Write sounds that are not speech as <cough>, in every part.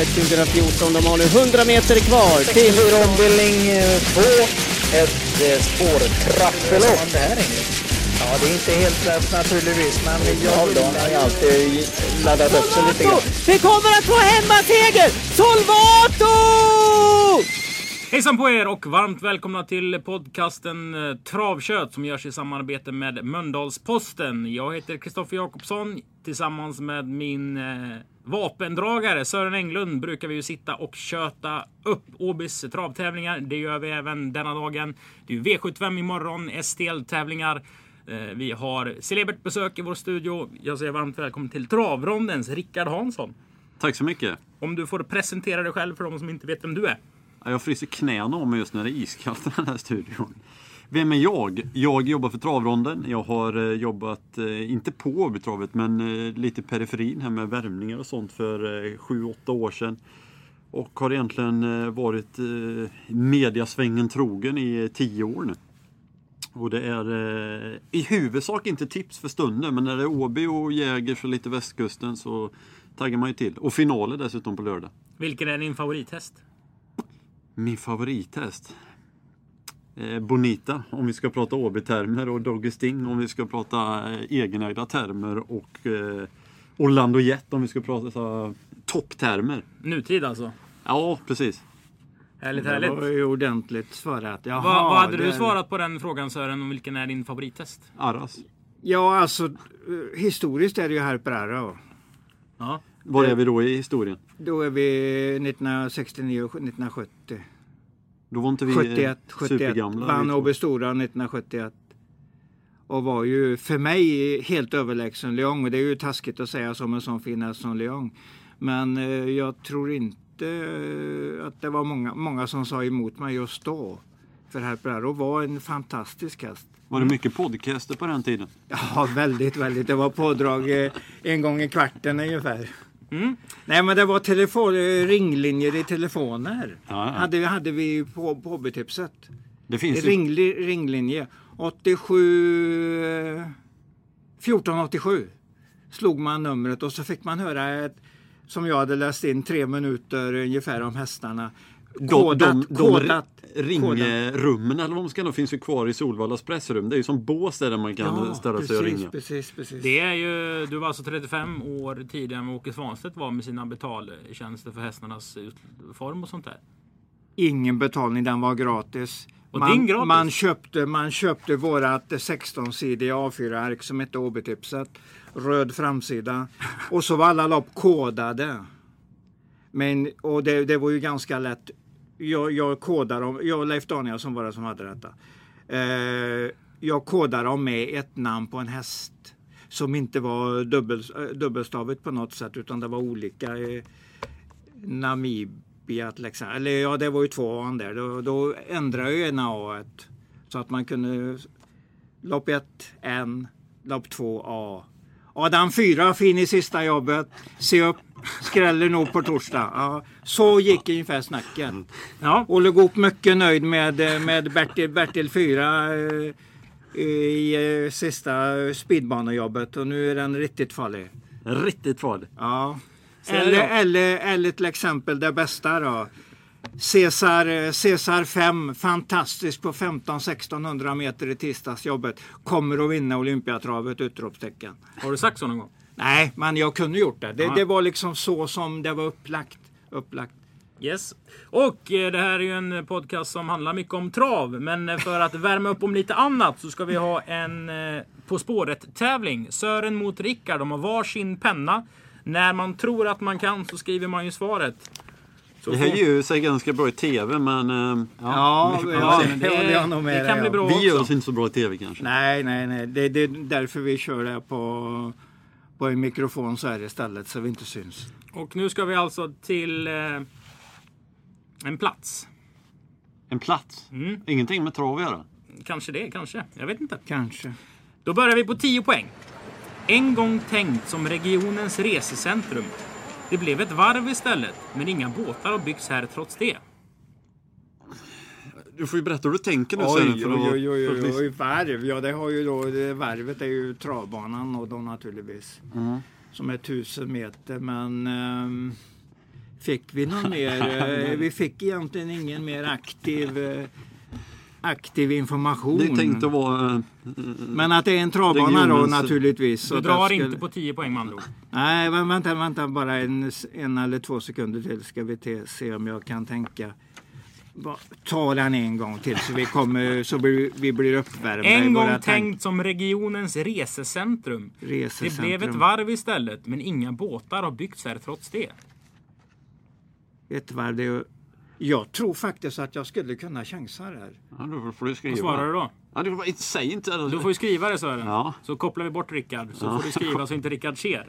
Elitloppet 2014. De har nu 100 meter kvar till... 64 ombildning 2. Ett eh, spårtrappelopp. Ja, det är inte helt lätt naturligtvis, men jag har ju alltid laddat upp sig lite grann. Vi kommer att få hemmaseger! Solvato! Hejsan på er och varmt välkomna till podcasten eh, Travkött som görs i samarbete med Mölndalsposten. Jag heter Kristoffer Jakobsson. Tillsammans med min eh, vapendragare Sören Englund brukar vi ju sitta och köta upp Åbys travtävlingar. Det gör vi även denna dagen. Det är ju V75 imorgon, STL-tävlingar. Eh, vi har celebert besök i vår studio. Jag säger varmt välkommen till Travrondens Rickard Hansson. Tack så mycket. Om du får presentera dig själv för de som inte vet vem du är. Ja, Jag fryser knäna om mig just när det är iskallt i den här studion. Vem är jag? Jag jobbar för Travronden. Jag har eh, jobbat, eh, inte på Åbytravet, men eh, lite i periferin här med värmningar och sånt för eh, 7-8 år sedan. Och har egentligen varit mediasvängen trogen i 10 år nu. Och det är i huvudsak inte tips för stunden, men när det är Åby och Jägers och lite västkusten så taggar man ju till. Och finaler dessutom på lördag. Vilken är din favorithäst? Min favorithäst? Eh, Bonita om vi ska prata Åby-termer och Doggy Sting om vi ska prata eh, egenägda termer och eh, Orlando Jet om vi ska prata topptermer. Nutid alltså? Ja, precis. Härligt, Det härligt. var ju ordentligt svarat. Jaha, Vad, vad hade du det- svarat på den frågan Sören, om vilken är din favorithäst? Arras. Ja, alltså historiskt är det ju Harper Arrow. Ja. Var är vi då i historien? Då är vi 1969 och 1970. Då var inte vi 71, eh, 71. supergamla. Vann. Åby Stora 1971. Och var ju för mig helt överlägsen Lyon. Och det är ju taskigt att säga som en sån fin häst som Lyon. Men eh, jag tror inte eh, att det var många, många som sa emot mig just då. För Harper Arrow var en fantastisk häst. Var det mycket podcaster på den tiden? Ja, väldigt, väldigt. Det var pådrag eh, en gång i kvarten ungefär. Mm. Nej, men det var telefon, ringlinjer i telefoner. Ja, ja. Hade, hade vi på, på Åbytipset. Det finns ju... Ringli, ringlinje. 87... eh, 1487 slog man numret och så fick man höra ett, som jag hade läst in tre minuter ungefär om hästarna. De, ringrummen eller vad de ska nå finns ju kvar i Solvallas pressrum. Det är ju som bås där man kan ställa sig och ringa. precis, precis. Det är ju, du var alltså 35 år tidigare än vad Åke Svanstedt var med sina betaltjänster för hästarnas form och sånt där. Ingen betalning, den var gratis. Och man, din gratis? Man köpte, man köpte vårat 16-sidiga A4-ark som hette Åbytipset. Röd framsida. <laughs> Och så var alla lopp kodade. Men, och det, det var ju ganska lätt. Jag, jag kodar dem. Jag och Leif Danielsson var det som hade detta. Eh, jag kodar dem med ett namn på en häst. Som inte var dubbel, dubbelstavet eh, dubbelstavigt på något sätt utan det var olika. Eh, Namibia till exempel. Eller ja, det var ju två A där. Då, då ändrade jag ena A så att man kunde lopp 1 N, lopp 2 A. Adam 4 fin i sista jobbet. Se upp, skräller nog på torsdag. Ja, så gick ungefär snacket. Ja, Olle Goop mycket nöjd med, eh, med Bertil, Bertil 4 eh, i eh, sista speedbanejobbet och nu är den riktigt farlig. Riktigt farligt. Ja. Eller, eller, eller till exempel det bästa då. Cesar, Cesar 5, fantastisk på 15-1600 meter i tisdagsjobbet. Kommer att vinna Olympiatravet! Utropstecken. har du sagt så någon gång? Nej, men jag kunde gjort det. Det, Ja. det var liksom så som det var upplagt. upplagt. Yes. Och eh, det här är ju en podcast som handlar mycket om trav. Men eh, för att värma upp om lite annat så ska vi ha en eh, På spåret tävling. Sören mot Rickard. De har varsin penna. När man tror att man kan så skriver man ju svaret. Så Det här ju sig ganska bra i TV men Ja, ja, <laughs> men det håller jag nog med det kan bli bra vi gör oss inte så bra i TV kanske. Nej, nej, nej. Det, det är därför vi kör det på, på en mikrofon så här istället så vi inte syns. Och nu ska vi alltså till eh, en plats. En plats. Mm. Ingenting med trav att göra. Kanske det, kanske. Jag vet inte. Kanske. Då börjar vi på 10 poäng. En gång tänkt som regionens resecentrum. Det blev ett varv istället, men inga båtar har byggts här trots det. Du får ju berätta hur du tänker nu Oj, oj, för oj, oj, oj, lyssna. oj, varv. Ja, det har ju då, det, varvet är ju travbanan och då naturligtvis. Mm. Som är tusen meter, men ehm, Fick vi någon <laughs> mer? eh, vi fick egentligen ingen mer aktiv, eh, aktiv information. Det är tänkt att vara... eh, Men att det är en travbana då naturligtvis. Du drar skulle- inte på 10 poäng med andra. Nej, vänta, vänta bara en, en eller två sekunder till ska vi te, se om jag kan tänka. Ta den en gång till så vi, kommer, så blir, vi blir uppvärmda En gång tank- tänkt som regionens resecentrum. Det resecentrum. blev ett varv istället, men inga båtar har byggts här trots det. Ett varv, det är, jag tror faktiskt att jag skulle kunna chansa där. Ja, då får du skriva. Vad svarar du då? Ja, du får, bara- säg inte det. Du får ju skriva det Sören. Ja. Så kopplar vi bort Rickard. Så får du skriva så inte Rickard ser.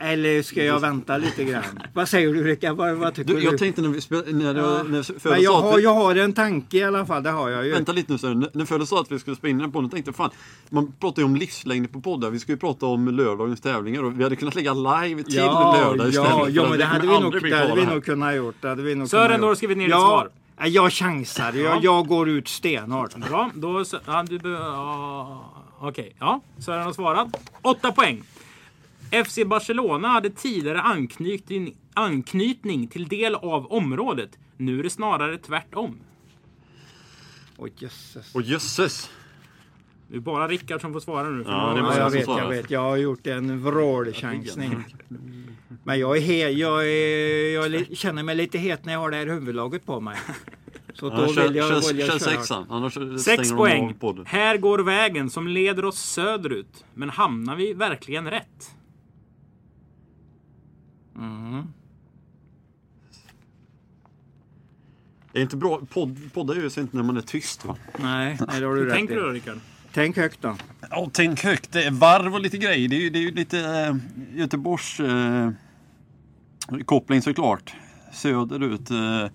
Eller ska jag vänta lite grann? Vad säger du Rickard? Vad, vad tycker Du, du? jag tänkte när vi spelade... När, Ja. när Men jag har, vi- jag har en tanke i alla fall, det har jag ju. Vänta lite nu Sören. När- När Före sa att vi skulle spela in den podden tänkte jag fan, man pratar ju om livslängd på poddar. Vi ska ju prata om lördagens tävlingar och vi hade kunnat lägga live till Ja, lördag istället. ja, ja men det hade vi nog, det hade vi nog kunnat gjort. Det hade vi nog Sören, kunnat då har du gjort. skrivit ner ditt ja, svar. ja, Jag chansar. Jag, Ja. jag går ut stenhårt. Bra, då... så- Ja, du ja, Okej, ja. Sören har svarat. Åtta poäng. FC Barcelona hade tidigare anknytning, anknytning till del av området. Nu är det snarare tvärtom. Oj jösses. Åh jösses! Det är bara Rickard som får svara nu. Ja, det var jag som vet, jag vet. Jag har gjort en vrålchansning. Men jag, är he, jag, är, jag känner mig lite het när jag har det här huvudlaget på mig. Så då Ja, vill jag, kör, vill jag kör sexan, annars Sex poäng. Här går vägen som leder oss söderut. Men hamnar vi verkligen rätt? Mm. Det är inte bra, podd, poddar gör sig inte när man är tyst va? Nej, <laughs> nej, det har du Hur rätt tänker i. du då Rickard? Tänk högt då. Ja, tänk högt. Det är varv och lite grejer. Det är ju, det är ju lite äh, Göteborgs eh, koppling såklart. Söderut. Eh, eh,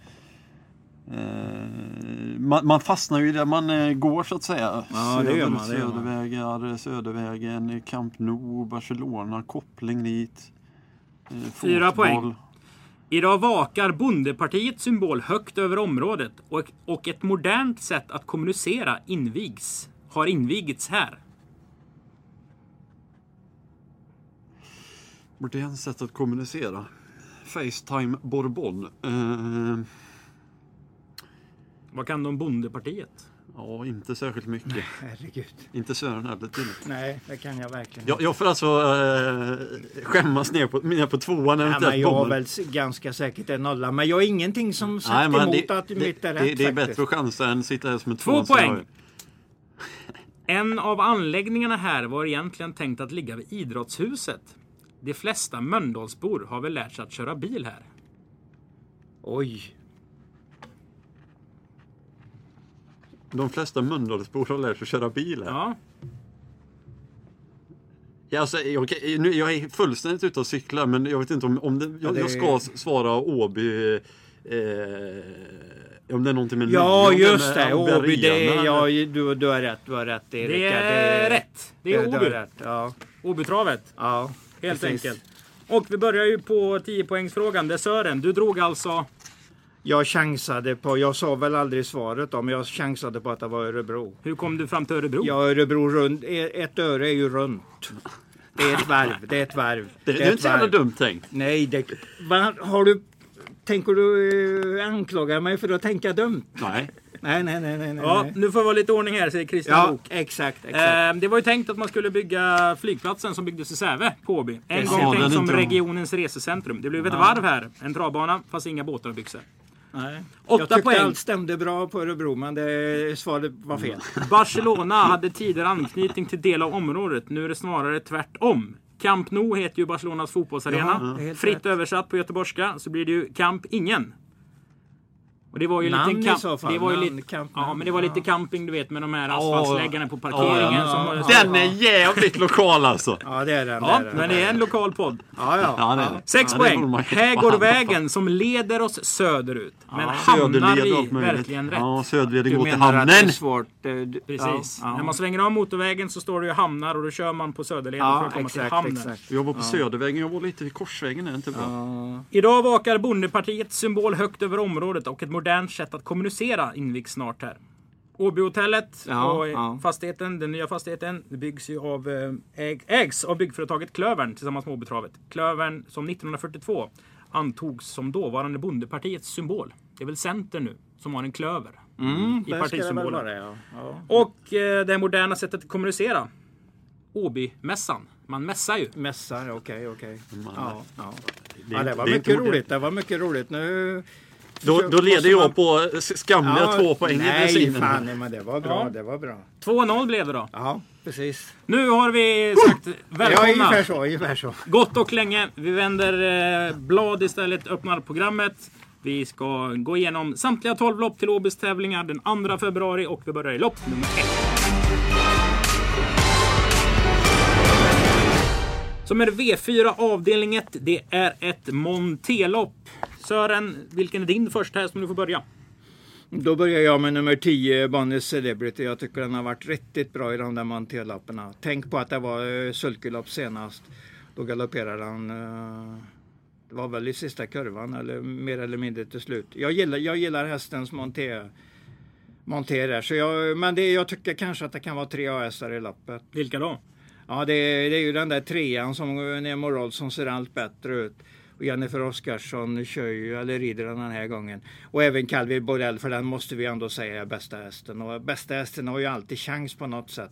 man, man fastnar ju där man eh, går så att säga. Ja, det gör man, det gör man. Södervägar, Södervägen, Camp Nou, Barcelona, koppling dit. Fyra poäng. Idag vakar Bondepartiets symbol högt över området och, och ett modernt sätt att kommunicera invigs, har invigits här. Modernt sätt att kommunicera. Facetime Bourbon. Eh, Vad kan de Bondepartiet? Ja, inte särskilt mycket. Herregud. Inte Sören heller tydligen. Nej, det kan jag verkligen Jag, jag får alltså eh, skämmas ner på, ner på tvåan Ja, men jag har väl ganska säkert en nolla. Men jag har ingenting som sagt Nej, emot det, att det, mitt är det, rätt det är faktiskt. bättre att chansa än sitta här som en Två tvåan, så poäng. En av anläggningarna här var egentligen tänkt att ligga vid idrottshuset. De flesta Mölndalsbor har väl lärt sig att köra bil här. Oj. De flesta Mölndalsbor har lärt sig att köra bil här. Ja, Ja, alltså, jag, nu, jag är fullständigt ute och cyklar men jag vet inte om, om det, jag, det- jag ska svara Åby. Eh, om det är någonting med Ja, Luleå, just det. Åby, det är, Arena, ja, du, du har rätt. Du har rätt. Det är, det är rätt. Det är Åby. Ja, Åbytravet. ja. Helt precis. enkelt. Och vi börjar ju på 10-poängsfrågan. Det är Sören. Du drog alltså... Jag chansade på, jag sa väl aldrig svaret då, men jag chansade på att det var Örebro. Hur kom du fram till Örebro? Ja, Örebro rund, ett öre är ju runt. Det är ett varv, det är ett varv. Det, det är inte så jävla dumt tänkt. Nej, det, har du, tänker du eh, anklaga mig för att tänka dumt? Nej. Nej, nej, nej, nej. Ja, nej. nu får det vara lite ordning här, säger Christian Ja, Lok. exakt, exakt. Eh, det var ju tänkt att man skulle bygga flygplatsen som byggdes i Säve på Åby. En Ja, gång tänkt som regionens resecentrum. Det blev ett varv här. En travbana, fast inga båtar byggs här. Nej. åtta jag tyckte poäng. allt stämde bra på Örebro, men det, svaret var fel. Barcelona hade tidigare anknytning till del av området. Nu är det snarare tvärtom. Camp Nou heter ju Barcelonas fotbollsarena. Helt Fritt rätt. översatt på göteborgska så blir det ju Camp Ingen. Och det var ju Namn lite i så fall, det var ju namn, lite, Camp ja, men det var lite Ja. camping du vet med de här asfaltsläggarna på parkeringen. Ja, som ja, ja. Den är jävligt lokal alltså. Ja, det är den. Ja, det är den, men det är en lokal podd. Ja, ja. Ja, det är det. Sex Ja, poäng. Här går vägen som leder oss söderut. Men hamnar vi verkligen rätt? Ja, Söderleden går till menar att det är hamnen. svårt? eh, du- Precis. Ja, När ja. man svänger av motorvägen så står det ju hamnar och då kör man på Söderleden för Ja, att komma till hamnen. exakt. Jag var på Södervägen, jag var lite vid Korsvägen, inte bra? Ja. Idag vakar Bondepartiets symbol högt över området och ett modernt sätt att kommunicera invigs snart här. Åbyhotellet Ja, och ja. fastigheten, den nya fastigheten, byggs ju av, eh, äg, ägs av byggföretaget Klövern tillsammans med Åbytravet. Klövern som 1942 antogs som dåvarande bondepartiets symbol. Det är väl Centern nu som har en klöver Mm, i partisymbolen. vara, ja. ja. Och eh, det moderna sättet att kommunicera. Åbymässan. Man mässar ju. Mässar, okej, okej. Ja, ja. Det- ja, det var det är mycket roligt. Det var mycket roligt. Nu... Då, då leder jag på skamliga två poäng i Nej, fan, men det var bra. Ja. Det var bra. 2-0 blev det då. Ja, precis. Nu har vi sagt Ja, välkomna. ungefär så. Ungefär så. Gott och länge. Vi vänder eh, blad istället, öppnar programmet. Vi ska gå igenom samtliga 12 lopp till Åbys tävlingar den 2 februari och vi börjar i lopp nummer 1. Som är V4 avdelning 1. Det är ett Montelopp. Sören, vilken är din första häst som du får börja? Då börjar jag med nummer 10, Bonnie Celebrity. Jag tycker den har varit riktigt bra i de där monterlapparna. Tänk på att det var eh, sulkelopp senast. Då galopperade han. eh, Det var väl i sista kurvan eller mer eller mindre till slut. Jag gillar, jag gillar hästens. Monter där. Så jag, men det, jag tycker kanske att det kan vara tre A-hästar i loppet. Vilka då? Ja, det, är- det är ju den där trean som Nemo Roll som ser allt bättre ut. Och Jennifer Oskarsson kör ju, eller rider den den här gången. Och även Calvi Borell, för den måste vi ändå säga är bästa hästen. Och bästa hästen har ju alltid chans på något sätt.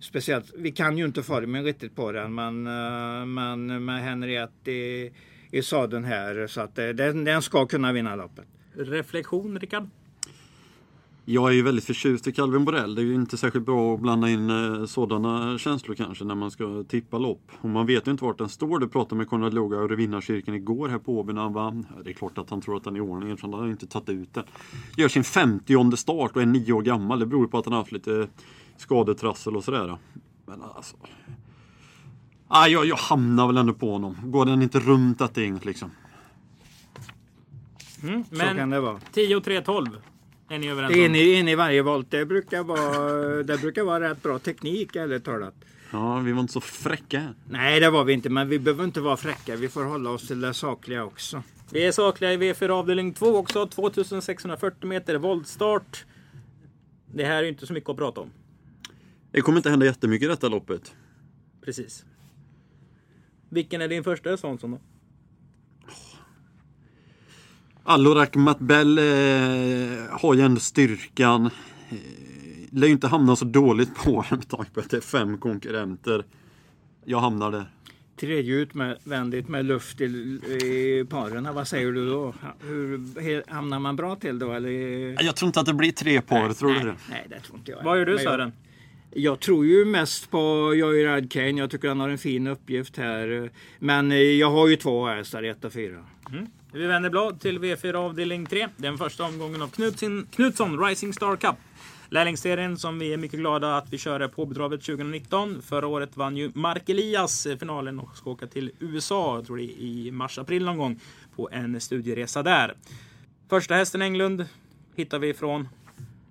Speciellt, vi kan ju inte formen riktigt på den, men, eh, men med Henriette i, i sadeln här. Så att eh, den, den ska kunna vinna loppet. Reflektion, Rickard? Jag är ju väldigt förtjust i Calvin Borell. Det är ju inte särskilt bra att blanda in eh, sådana känslor kanske när man ska tippa lopp. Och man vet ju inte vart den står. Du pratade med Konrad Loga och vinnarkyrkan igår här på Åby när han vann. Ja, det är klart att han tror att den är i ordning eftersom han har inte tagit ut den. Gör sin 50 start och är nio år gammal. Det beror på att han har haft lite skadetrassel och sådär. Men alltså... Ah, jag, jag hamnar väl ändå på honom. Går den inte runt detta gänget liksom? Mm, Så kan men det vara. 10 3 12 är ni överens In om? i, in i varje volt, det brukar vara, det brukar vara rätt bra teknik ärligt talat. Ja, vi var inte så fräcka. Nej, det var vi inte, men vi behöver inte vara fräcka. Vi får hålla oss till det sakliga också. Vi är sakliga i V4 avdelning 2 också. 2640 meter voltstart. Det här är ju inte så mycket att prata om. Det kommer inte hända jättemycket i detta loppet. Precis. Vilken är din första Svansson då? Allorak Matbell eh, har ju ändå styrkan. Eh, lär ju inte hamna så dåligt på <laughs> med tanke på att det är fem konkurrenter. Jag hamnar där. Tredje utvändigt med luft i, i paren. Vad säger du då? Hur, hamnar man bra till då? Eller? Jag tror inte att det blir tre par, tror du nej, det? nej, det tror inte jag. Vad gör du Sören? Jag tror ju mest på Joyride Kane. Jag tycker han har en fin uppgift här. Men jag har ju två hästar, ett och fyra. Vi vänder blad till V4 avdelning 3. Den första omgången av Knutsson, Knutsson Rising Star Cup. Lärlingsserien som vi är mycket glada att vi kör på betravet 2019. Förra året vann ju Mark Elias finalen och ska åka till USA, jag tror det är i mars-april någon gång, på en studieresa där. Första hästen Englund hittar vi från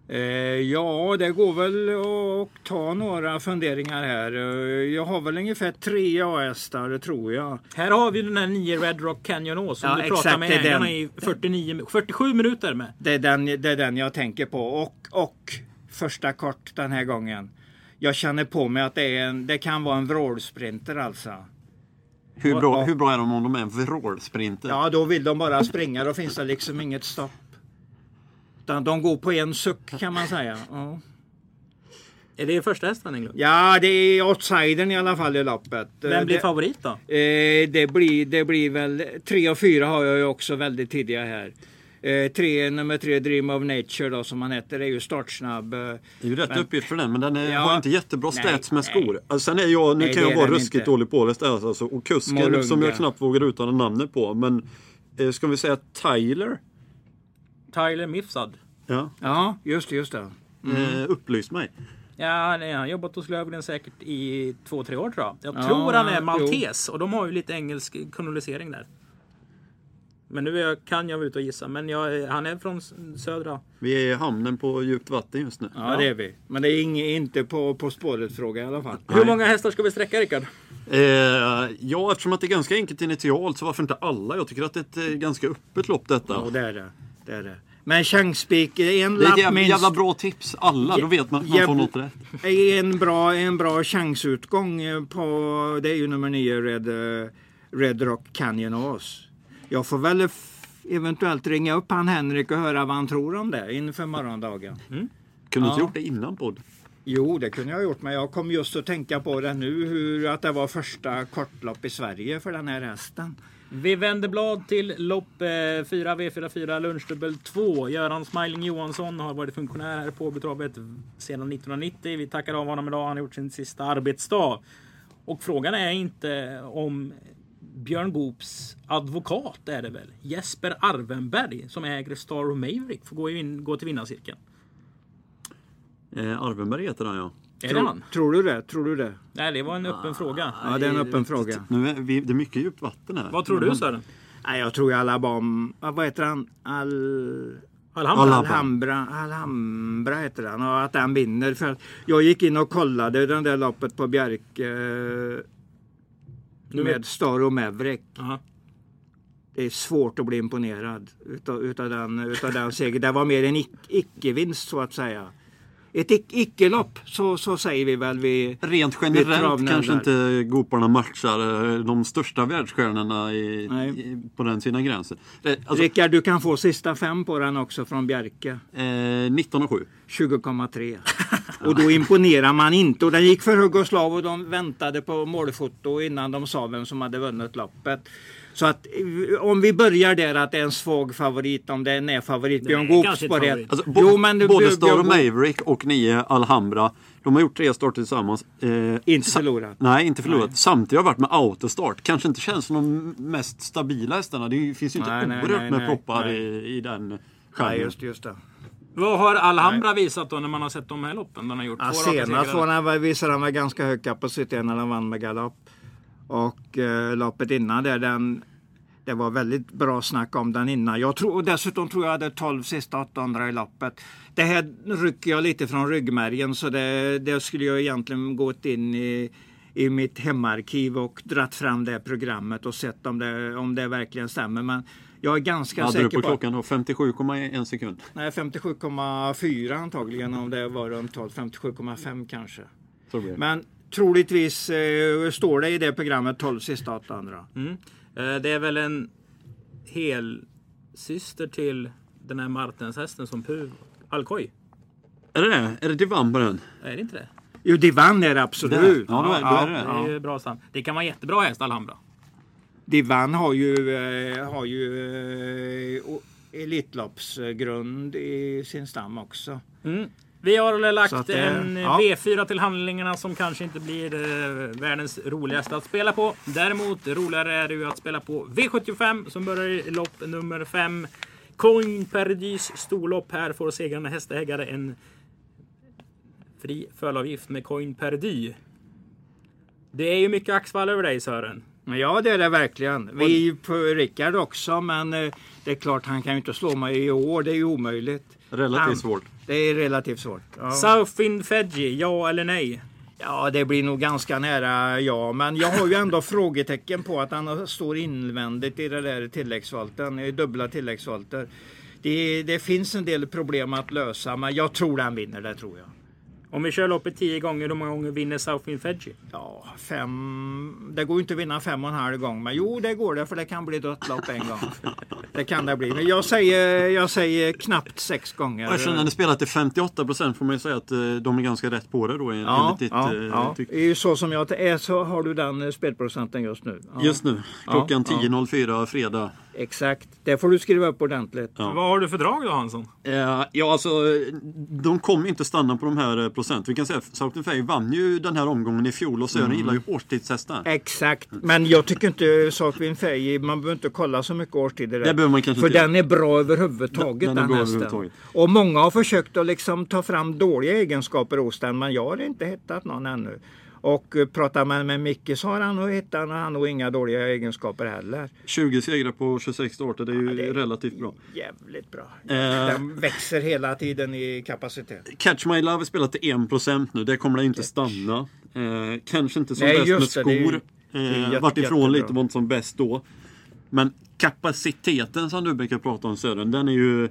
Eh, ja, det går väl att ta några funderingar här. Eh, Jag har väl ungefär tre A-hästar, tror jag. Här har vi den här 9 Red Rock Canyon Å som Ja, du pratar exakt, med ägarna den. i 49, 47 minuter med. Det är den, det är den jag tänker på. Och, och första kort den här gången. Jag känner på mig att det, är en, det kan vara en vrålsprinter alltså. Hur bra, hur bra är de om de är en vrålsprinter? Ja, då vill de bara springa. Då finns det liksom inget stopp. Utan de går på en suck kan man säga. <laughs> Ja. Är det första hästen Englund? Ja, det är outsidern i alla fall i loppet. Vem blir det, favorit då? eh, det, blir, det blir väl... Tre och fyra har jag ju också väldigt tidiga här. Eh, tre, nummer tre, Dream of Nature då som han heter, är ju startsnabb. eh. Det är ju rätt Men- uppgift för den, men den är, Ja. har inte jättebra stats med nej. skor. Alltså, sen är jag, nu Nej, kan jag vara ruskigt inte. dålig påläst alltså, och kusken Morunga. som jag knappt vågar uttala namnet på. Men eh, ska vi säga Tyler? Tyler Mifsad. Ja, Ja, just det, just det. eh, upplys mig. Ja, nej, han har jobbat hos Löfgren säkert i två, tre år tror jag. Jag Ja, tror han är jo. maltes och de har ju lite engelsk kolonisering där. Men nu är jag, kan jag vara ute och gissa, men jag, han är från södra. Vi är i hamnen på djupt vatten just nu. Ja, det är vi. Men det är ing, inte på På spåret-fråga i alla fall. Hur många hästar ska vi sträcka Rickard? Eh, ja, eftersom att det är ganska enkelt initialt så varför inte alla? Jag tycker att det är ett eh, ganska öppet lopp detta. Ja, det är det. Det, är det. Men chansspik, en det är lapp ett jävla, minst. jävla bra tips. Alla, då vet man att man får något rätt. En bra, en bra chansutgång eh, på, det är ju nummer nio Red, eh, Red Rock Canyon Ås. Jag får väl eventuellt ringa upp han Henrik och höra vad han tror om det inför morgondagen. Kunde du inte Ja. gjort det innan podd? Jo, det kunde jag ha gjort, men jag kom just att tänka på det nu, hur, att det var första kortlopp i Sverige för den här hästen. Vi vänder blad till lopp eh, 4 V44 lunchdubbel 2. Göran Smiling Johansson har varit funktionär här på betravet sedan 1990. Vi tackar av honom idag. Han har gjort sin sista arbetsdag. Och frågan är inte om Björn Goops advokat är det väl? Jesper Arvenberg som äger Star of Maverick får gå, in, gå till vinnarcirkeln. Eh, Arvenberg heter han ja. Är det han? Tror du det? Tror du det? Nej, det var en öppen fråga. Ja, det är en öppen fråga. Nu är vi, det är mycket djupt vatten här. Vad tror du Sören? Nej, jag tror Alabama, ah, vad heter han? Al... Alhambra? Alhambra, Alhambra heter han. Och att han vinner. För jag gick in och kollade den där loppet på Bjerke eh, med Star och Maverick. Aha. Det är svårt att bli imponerad utav, utav den, utav den segern. Det var mer en ic- icke-vinst så att säga. Ett ic- icke-lopp så, så säger vi väl vi. Rent Vi generellt travnärdar. kanske inte goparna matchar eh, de största världsstjärnorna i, i, på den sidan gränsen. Det, alltså, Rickard, du kan få sista fem på den också från Bjerke. eh, 19 och 7. 20,3. <laughs> Och då imponerar man inte. Och den gick för Hugoslav och de väntade på målfoto innan de sa vem som hade vunnit loppet. Så att eh, om vi börjar där att det är en svag favorit, om det är en favorit, Björn kanske Goops på det. Alltså, bo, Jo, men både Björn- Star och Björn- Maverick och nio Alhambra. De har gjort tre starter tillsammans. Eh, Inte förlorat. Nej, inte förlorat. Samtidigt har varit med autostart. Kanske inte känns som de mest stabila hästarna. Det finns ju inte Nej, nej, oerhört nej, med nej, proppar nej. i, i den Ja, genren. just, just det. Vad har Alhambra visat då när man har sett de här loppen den har gjort? Ja, senast var han, visade han med ganska hög kapacitet när han vann med galopp. Och eh, loppet innan där, den, det var väldigt bra snack om den innan. Jag tror, och dessutom tror jag hade 12 sista 800 i loppet. Det här rycker jag lite från ryggmärgen så det, det skulle jag egentligen gått in i, i mitt hemarkiv och dratt fram det programmet och sett om det, om det verkligen stämmer. Men jag är ganska Hade du säker på på att klockan då? 57,1 sekund. Nej, 57,4 antagligen om det var runt tal. 57,5 kanske. Så blir det. Men troligtvis eh, står det i det programmet 12 sista 800. Mm. Eh, Det är väl en hel syster till den här Martenshästen som Puh Alcoy. Är det det? Är det divan på den? Är det inte det? Jo, Divan är det absolut. Ja, då är- då är det det. Det är ju bra stam. Det kan vara en jättebra häst Alhambra. Divan har ju, eh, har ju eh, Elitloppsgrund i sin stam också. Mm. Vi har lagt att en ja. V4 till handlingarna som kanske inte blir eh, världens roligaste att spela på. Däremot roligare är det ju att spela på V75 som börjar i lopp nummer 5. Coin Perdys storlopp. Här får segrande hästägare en fri fölavgift med Coin Perdy. Det är ju mycket axvall över dig Sören. Men ja, det är det verkligen. Vi på Rickard också, men eh, det är klart han kan ju inte slå mig i år. Det är ju omöjligt. Relativt Han- svårt. Det är relativt svårt. Ja. Southwind Fedji, ja eller nej? Ja, det blir nog ganska nära ja. Men jag har ju ändå <laughs> frågetecken på att han står invändigt i det där tilläggsvolten, i dubbla tilläggsvolter. Det, det finns en del problem att lösa, men jag tror han vinner, det tror jag. Om vi kör loppet 10 gånger, hur många gånger vinner Southwind Fedji? Ja, fem... Det går ju inte att vinna fem och en halv gång, men jo, det går det, för det kan bli dött lopp en gång. Det kan det bli. Men jag säger, jag säger knappt sex gånger. Eftersom den är spelad till 58 procent får man ju säga att eh, de är ganska rätt på det då enligt Ja, ditt ja, eh, ja. tycke. Det är ju så som jag är så har du den eh, spelprocenten just nu. Ja. Just nu, klockan Ja, ja. 10.04 fredag. Exakt. Det får du skriva upp ordentligt. Ja. Vad har du för drag då Hansson? Eh, ja, alltså de kommer inte stanna på de här eh, procent. Vi kan säga att Southern Fay vann ju den här omgången i fjol och Sören Mm. gillar ju årstidshästar. Exakt. Men jag tycker inte Southwind Fay, man behöver inte kolla så mycket årstider. där. Det behöver man kanske För inte den är bra överhuvudtaget Den- den, den hästen. överhuvudtaget. Och många har försökt att liksom ta fram dåliga egenskaper hos den men jag har inte hittat någon ännu. Och eh, pratar man med Micke så har han nog hittat han nog inga dåliga egenskaper heller. 20 segrar på 26 starter, det är ju det är- relativt bra. Jävligt bra. Eh. Den växer hela tiden i kapacitet. Catch My Love är spelat till 1% nu, det kommer det inte stanna. Eh, kanske inte som Nej, bäst med det, det skor. det är eh, jätte- vart ifrån jättebra. lite, var inte som bäst då. Men kapaciteten som du brukar prata om Sören, den är ju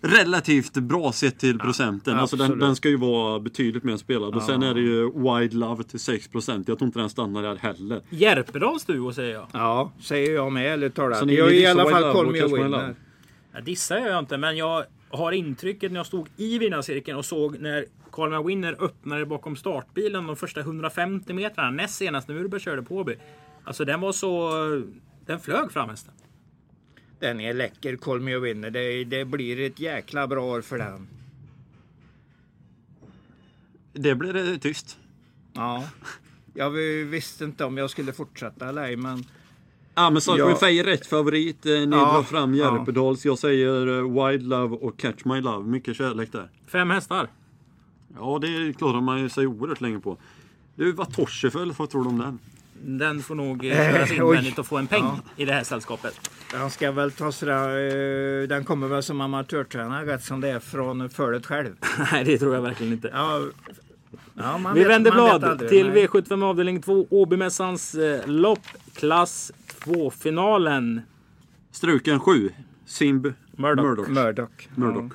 relativt bra sett till procenten. alltså den, den ska ju vara betydligt mer spelad. Och sen är det ju Wide Love till 6 procent. Jag tror inte den stannar där heller. Järpedals duo säger jag. Ja, säger jag med ärligt talat. Jag är i alla fall Call Me Winner. Jag dissar jag inte, men jag har intrycket när jag stod i vinnarcirkeln och såg när Carl Winner öppnade bakom startbilen de första 150 metrarna. Näst senast när Urberg körde på Åby. Alltså den var så... Den flög fram hästen. Den är läcker, Call Me Winner. Det, det blir ett jäkla bra år för den. Det blir det tyst. Ja. Jag visste inte om jag skulle fortsätta eller ej, men Ja men Sarkon Ja. Är rätt favorit. Eh, Ni Ja, drar fram ja. Järpedals. Jag säger eh, Wild Love och Catch My Love. Mycket kärlek där. Fem hästar. Ja det klarar man ju sig oerhört länge på. Du, vad Torseföll, vad tror du om den? Den får nog eh, köras oj. invändigt och få en peng i det här sällskapet. han ska väl ta sig där, eh, Den kommer väl som amatörtränare rätt som det är från fölet själv. <laughs> Nej, det tror jag verkligen inte. Ja, ja, man Vi vet- vänder blad aldrig, till nej. V75 avdelning 2, Åbymässans eh, lopp, klass 2-finalen. Struken 7. Simb Murdoch. Murdoch. Murdoch. Murdoch.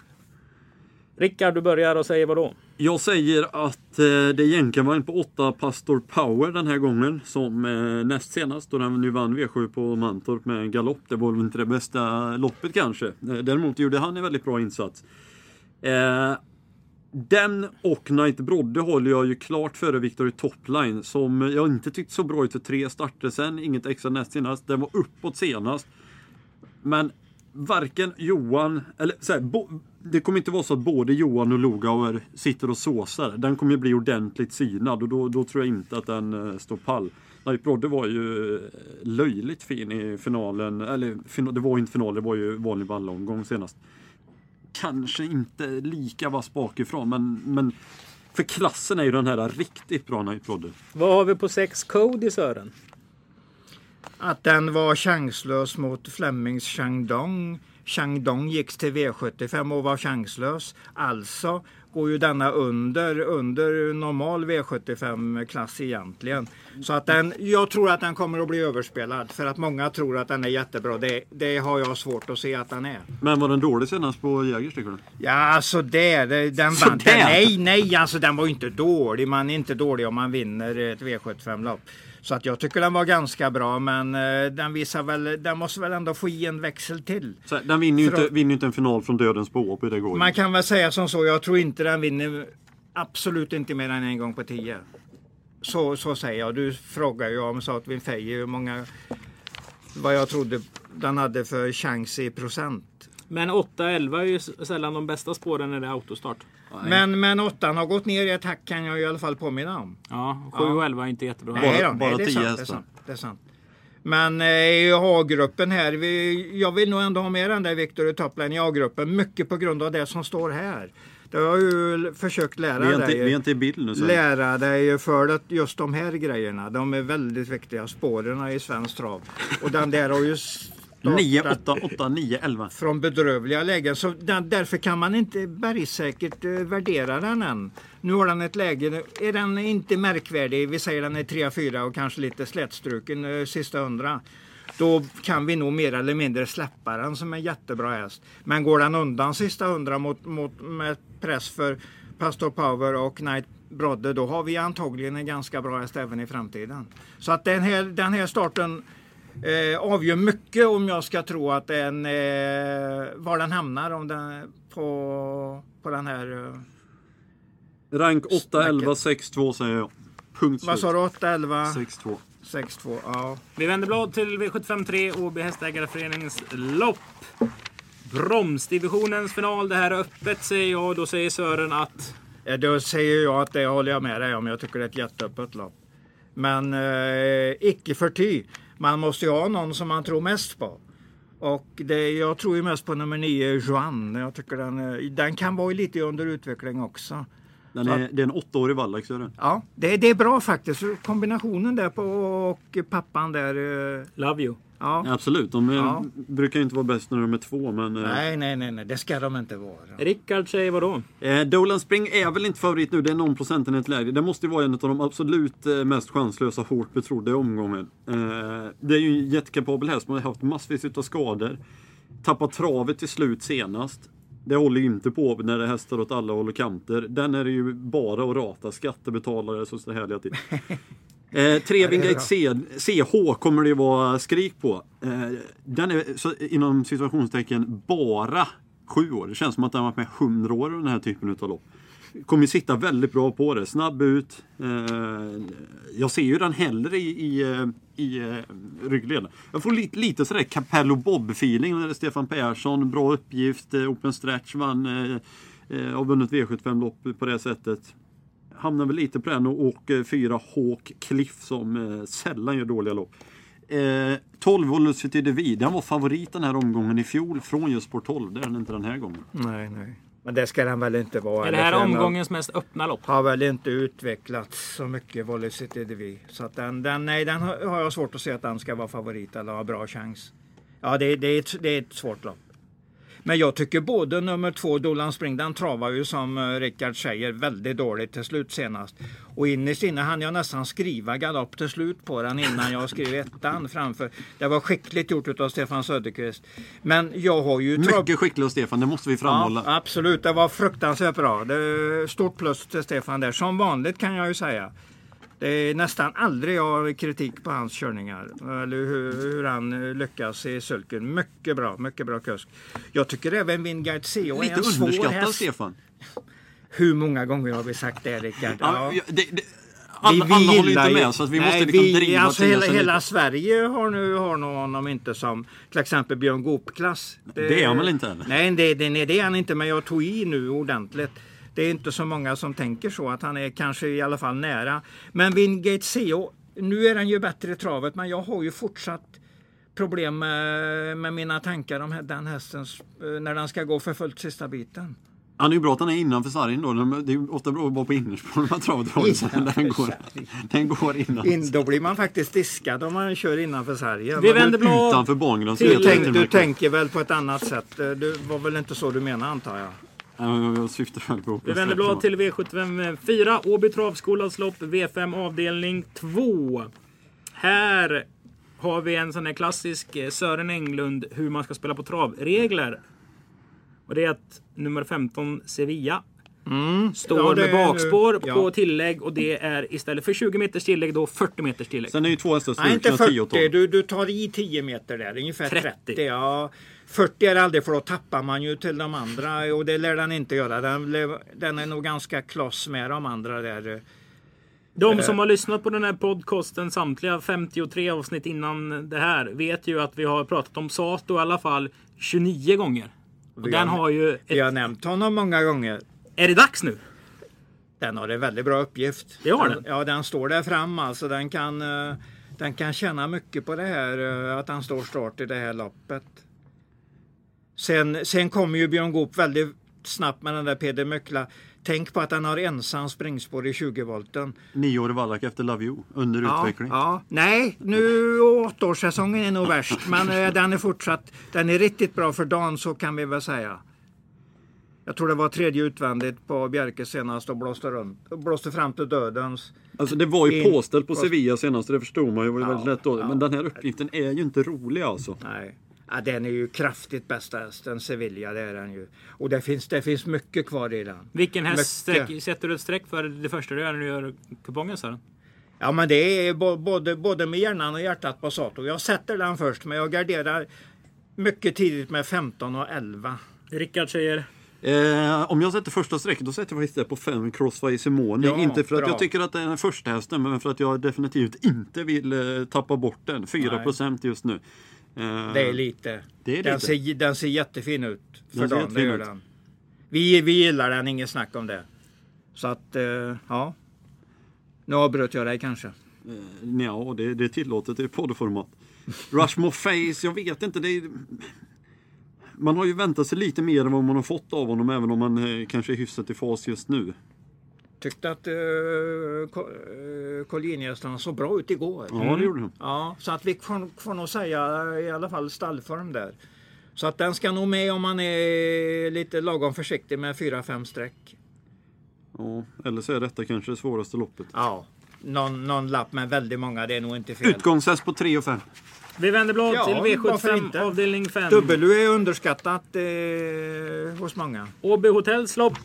Rickard, du börjar och säger vad då? Jag säger att eh, det är jänkarvagn på 8 Pastor Power den här gången. Som eh, näst senast då den nu vann V7 på Mantorp med en galopp. Det var väl inte det bästa loppet kanske. Eh, däremot gjorde han en väldigt bra insats. Eh, den och Knight Brodde håller jag ju klart före Victory Topline som jag inte tyckte så bra ut för tre starter sen. Inget extra näst senast. Den var uppåt senast. Men varken Johan, eller så här, bo, det kommer inte vara så att både Johan och Lugauer sitter och såsar. Den kommer ju bli ordentligt synad och då, då tror jag inte att den uh, står pall. Knight Brodde var ju eh, löjligt fin i finalen, eller fin, det var inte final, det var ju vanlig vallomgång senast. Kanske inte lika vass bakifrån men, men för klassen är ju den här riktigt bra Knight Brodde. Vad har vi på 6 Code i Sören? Att den var chanslös mot Flemings Shandong. Shandong gick till V75 och var chanslös. Alltså går ju denna under, under normal V75-klass egentligen. Så att den, jag tror att den kommer att bli överspelad för att många tror att den är jättebra. Det, det har jag svårt att se att den är. Men var den dålig senast på Jägers tycker du? Ja, alltså det, det den Så vann. där? Nej, nej, alltså den var inte dålig. Man är inte dålig om man vinner ett V75-lopp. Så att jag tycker den var ganska bra, men eh, den visar väl, den måste väl ändå få i en växel till. Så den vinner ju För inte, att- vinner ju inte en final från dödens på Åby, det går ju. Man kan väl säga som så, jag tror inte den vinner absolut inte mer än en gång på tio. Så, så säger jag. Du frågar ju om Southwind Feije hur många, vad jag trodde den hade för chans i procent. Men 8-11 är ju sällan de bästa spåren när det är autostart. Men, men åttan har gått ner i ett hack kan jag i alla fall påminna om. Ja, 7 och 11 är inte jättebra. Nej Bara- då, bara nej, det är tio sant, det är sant, det är sant. Men eh, i A-gruppen här, vi, jag vill nog ändå ha med den där Victor i toppline i A-gruppen. Mycket på grund av det som står här. Det har jag ju försökt lära vi, inte, dig. vi är inte i bild nu. Så. lära dig för att just de här grejerna. De är väldigt viktiga. Spåren i svensk trav. Och den där har ju 9, startat 8, 8, 9, 11. från bedrövliga lägen. Så den, därför kan man inte bergsäkert eh, värdera den än. Nu har den ett läge, är den inte märkvärdig, vi säger den är 3-4 och kanske lite slätstruken eh, sista hundra. Då kan vi nog mer eller mindre släppa den som en jättebra häst. Men går den undan sista hundra mot, mot, med press för Pastor Power och Knight Brodde, då har vi antagligen en ganska bra häst även i framtiden. Så att den här, den här starten eh, avgör mycket om jag ska tro att den, eh, var den hamnar om den, på, på den här... Eh, Rank 8, 11, 6, 2 säger jag. Punkt vad sa du? 8, 11, 6, 2. 6, 2. Ja. Vi vänder blad till V753 Åby Hästägareföreningens lopp. Bromsdivisionens final. Det här är öppet säger jag. Då säger Sören att... Eh, Då säger jag att det håller jag med dig om. Jag tycker det är ett jätteöppet lopp. Men eh, icke förty. Man måste ju ha någon som man tror mest på. Och det, jag tror ju mest på nummer 9, Joan. Jag tycker den, eh, den kan vara lite under utveckling också. Den är, det är en åttaårig vallack, så är det. Ja, det, det är bra faktiskt. Kombinationen där på och pappan där. eh, Love you. Ja. Absolut, de är, Ja. brukar ju inte vara bäst när de är två, men... eh, Nej, nej, nej, nej, det ska de inte vara. Rickard säger vad då? Eh, Dolan Spring är väl inte favorit nu, det är någon procentenhet lägre. Det måste ju vara en av de absolut eh, mest chanslösa, hårt betrodda i omgången. Eh, det är ju en jättekapabel häst, man har haft massvis av skador. Tappat travet till slut senast. Det håller ju inte på när det är hästar åt alla håll och kanter. Den är det ju bara att rata skattebetalare som står härliga till. <laughs> Eh, tre Wingate C, CH kommer det ju vara skrik på. Eh, den är så, inom situationstecken bara sju år. Det känns som att den har varit med hundra år i den här typen av lopp. Kommer sitta väldigt bra på det. Snabb ut. Eh, jag ser ju den hellre i, i, eh, i eh, ryggleden. Jag får lite, lite sådär Capello Bob-feeling. när det är Stefan Persson, bra uppgift. Eh, open stretch vann. Eh, har vunnit V75-lopp på det sättet. Hamnar väl lite på den och åker fyra Hawk Cliff som eh, sällan gör dåliga lopp. Eh, 12 Velocity Devi, den var favorit den här omgången i fjol från just spår 12. Det är den inte den här gången. Nej, nej. Men det ska den väl inte vara. Är det här omgångens mest öppna lopp? Har väl inte utvecklats så mycket Velocity DV. Så att den, den, nej, den har har jag svårt att se att den ska vara favorit eller ha bra chans. Ja, det, det, är, ett, det är ett svårt lopp. Men jag tycker både nummer två, Dolan Spring, den travar ju som eh, Rickard säger väldigt dåligt till slut senast. Och innerst inne hann jag nästan skriva galopp till slut på den innan jag skrev ettan framför. Det var skickligt gjort av Stefan Söderqvist. Men jag har ju Mycket skicklig av Stefan, det måste vi framhålla. Ja, absolut, det var fruktansvärt bra. Det stort plus till Stefan där. Som vanligt kan jag ju säga. Det är nästan aldrig jag har kritik på hans körningar. Eller hur, hur han lyckas i sulken. Mycket bra, mycket bra kusk. Jag tycker även Wingard CO är en svår underskattad häst. Stefan. Hur många gånger har vi sagt det Rickard? Ja. Ja. det, det, alla alla håller ju inte med så att vi måste nej, liksom vi, driva alltså hela, hela Sverige har nu har nog honom inte som till exempel Björn Goop-klass. Det är han väl inte heller? Nej, det, det, nej, det är han inte, men jag tog i nu ordentligt. Det är inte så många som tänker så, att han är kanske i alla fall nära. Men Wingate CO, nu är den ju bättre i travet, men jag har ju fortsatt problem med, med mina tankar om den hästens, eh, när den ska gå för fullt sista biten. Han är ju bra att han är innanför sargen då. Det är ju ofta bra att vara på innerspår när man travar den går, den går innan. In, då blir man faktiskt diskad om man kör innanför sargen. Vi vänder blad Utanför är Du, tänk, du tänker väl på ett annat sätt? Eh, Det var väl inte så du menar antar jag? Ja, Jag syftar väl på... Vi vänder blad till V75 4, Åby Travskolas lopp, V5 avdelning 2. Här har vi en sån här klassisk eh, Sören Englund hur man ska spela på travregler. Och det är att nummer 15 Sevilla står Ja, med bakspår ja. på tillägg och det är istället för 20 meters tillägg då 40 meters tillägg. Sen är ju två hästar Nej, inte strukna 10 och 12. 40. Du, du tar i 10 meter där. Ungefär 30. 30. ja. 40 är aldrig för då tappar man ju till de andra och det lär den inte göra. Den, den är nog ganska kloss med de andra där. De som har lyssnat på den här podcasten, samtliga 53 avsnitt innan det här, vet ju att vi har pratat om Sato i alla fall 29 gånger. Och Vi den har- har ju... Vi Ett, har nämnt honom många gånger. är det dags nu? Den har en väldigt bra uppgift. Det har den. Ja, den står där fram alltså. Den kan, eh, den kan känna mycket på det här eh, att han står start i det här loppet. Sen, sen kommer ju Björn Goop väldigt snabbt med den där Peder Möckla. Tänk på att han har ensam springspår i 20 volten. Nioårig vallack efter Love You. Under Ja, utveckling. ja. Nej, nu åttaårssäsongen är nog värst. Men eh, den är fortsatt. Den är riktigt bra för dagen så kan vi väl säga. Jag tror det var tredje utvändigt på Bjerke senast och blåste, runt, och blåste fram till dödens. Alltså det var ju påställt på Sevilla senast och det förstod man ju. Det var ju Ja, väldigt lätt då. ja. Men den här uppgiften är ju inte rolig alltså. Nej. Ja, den är ju kraftigt bästa hästen, Sevilla, det är den ju. Och det finns, det finns mycket kvar i den. Vilken häst sträck, sätter du ett streck för det första du gör när du gör kupongen Sören? Ja, men det är både, både med hjärnan och hjärtat på Sato. Jag sätter den först, men jag garderar mycket tidigt med 15 och 11. Rickard säger Eh, om jag sätter första strecket då sätter jag faktiskt det på 5 Crossfire Simone. Ja, inte för att bra. jag tycker att det är den första hästen men för att jag definitivt inte vill eh, tappa bort den. 4% just nu. Eh, Det är lite. Det är Den, lite. ser, den ser jättefin ut för Den ser dagen. Ut. den. Vi, vi gillar den, inget snack om det. Så att, eh, ja. Nu avbröt jag dig kanske. Ja, det, det är tillåtet i poddformat. <laughs> Rushmore Face, jag vet inte. Det är... Man har ju väntat sig lite mer än vad man har fått av honom även om man eh, kanske är hyfsat i fas just nu. Tyckte att uh, Collinjehästarna såg bra ut igår. Ja, det gjorde de. Ja, så att vi får, får nog säga i alla fall stallform där. Så att den ska nog med om man är lite lagom försiktig med 4-5 streck. Ja, eller så är detta kanske det svåraste loppet. Ja, någon, någon lapp med väldigt många, det är nog inte fel. Utgångshäst på 3 och 5. Vi vänder blad Ja, till varför V75 inte? avdelning 5. Dubbel är underskattat eh, hos många. Åby Hotels lopp.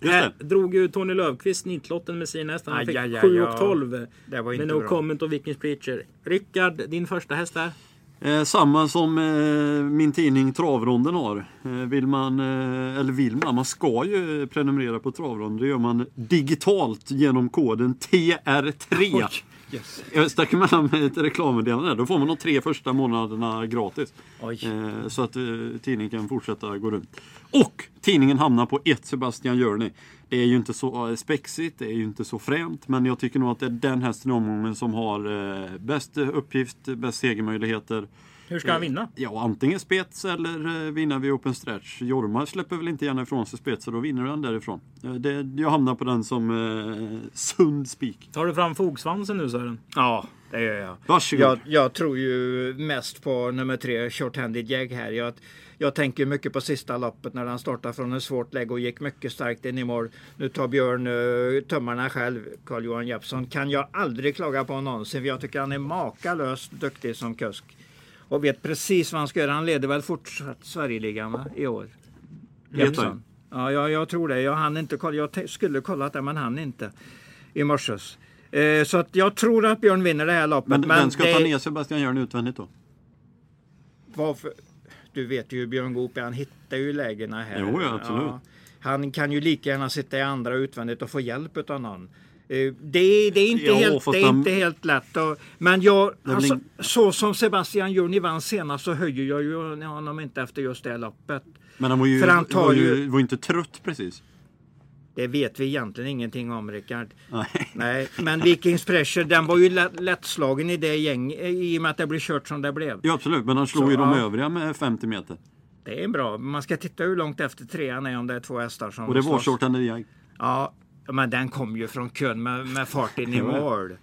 Just det. drog ju Tony Löfqvist nitlotten med sina hästar. Han Aj, fick aj, aj, 7 ja. och 12. Det var Med inte No bra. comment och Vikings Preacher. Rickard, din första häst där? Eh, samma som eh, min tidning Travronden har. Eh, vill man, eh, eller vill man, man ska ju prenumerera på Travronden. Det gör man digitalt genom koden TR3. <laughs> Yes. Jag stack emellan med ett reklammeddelande där. Då får man de tre första månaderna gratis. Eh, så att eh, tidningen kan fortsätta gå runt. Och tidningen hamnar på ett Sebastian Journey. Det är ju inte så eh, spexigt, det är ju inte så fränt. Men jag tycker nog att det är den hästen i omgången som har eh, bäst uppgift, bäst segermöjligheter. Hur ska han vinna? Ja, antingen spets eller eh, vinna vid open stretch. Jorma släpper väl inte gärna ifrån sig spets och då vinner han därifrån. Eh, det, jag hamnar på den som eh, sund spik. Tar du fram fogsvansen nu Sören? Ja, det gör jag. Varsågod. Jag, jag tror ju mest på nummer tre, Short-Handed Jag här. Jag, jag tänker mycket på sista loppet när han startade från en svårt läge och gick mycket starkt in i mål. Nu tar Björn uh, tummarna själv, Carl-Johan Jeppsson. Kan jag aldrig klaga på någonsin för jag tycker han är makalöst duktig som kusk. Och vet precis vad han ska göra. Han leder väl fortsatt Sverigeligan i år? Jeppsson. Ja, jag, jag tror det. Jag hann inte kolla. Jag skulle kollat det men hann inte i morses. Eh, så att jag tror att Björn vinner det här loppet. Men, vem ska det- ta ner Sebastian Journey utvändigt då? varför? Du vet ju Björn Goop han hittar ju lägena här. Jo, ja, absolut. Han kan ju lika gärna sitta i andra utvändigt och få hjälp av någon. Eh, Det, det, är, inte Ja, helt, det är inte helt lätt. Och, men jag, blir- alltså, så som Sebastian Journey vann senast så höjer jag ju honom inte efter just det loppet. Men han var ju, För han tar var ju, ju- var inte trött precis. Det vet vi egentligen ingenting om Rickard. Nej. <laughs> Nej, men Vikings Pressure den var ju lätt, lättslagen i det gäng i och med att det blev kört som det blev. Ja absolut, men han slog Så, ju de ja. övriga med 50 meter. Det är bra. Man ska titta hur långt efter trean är om det är två hästar som Och det var short and. Ja, men den kom ju från kön med, med fart in i <laughs> mål.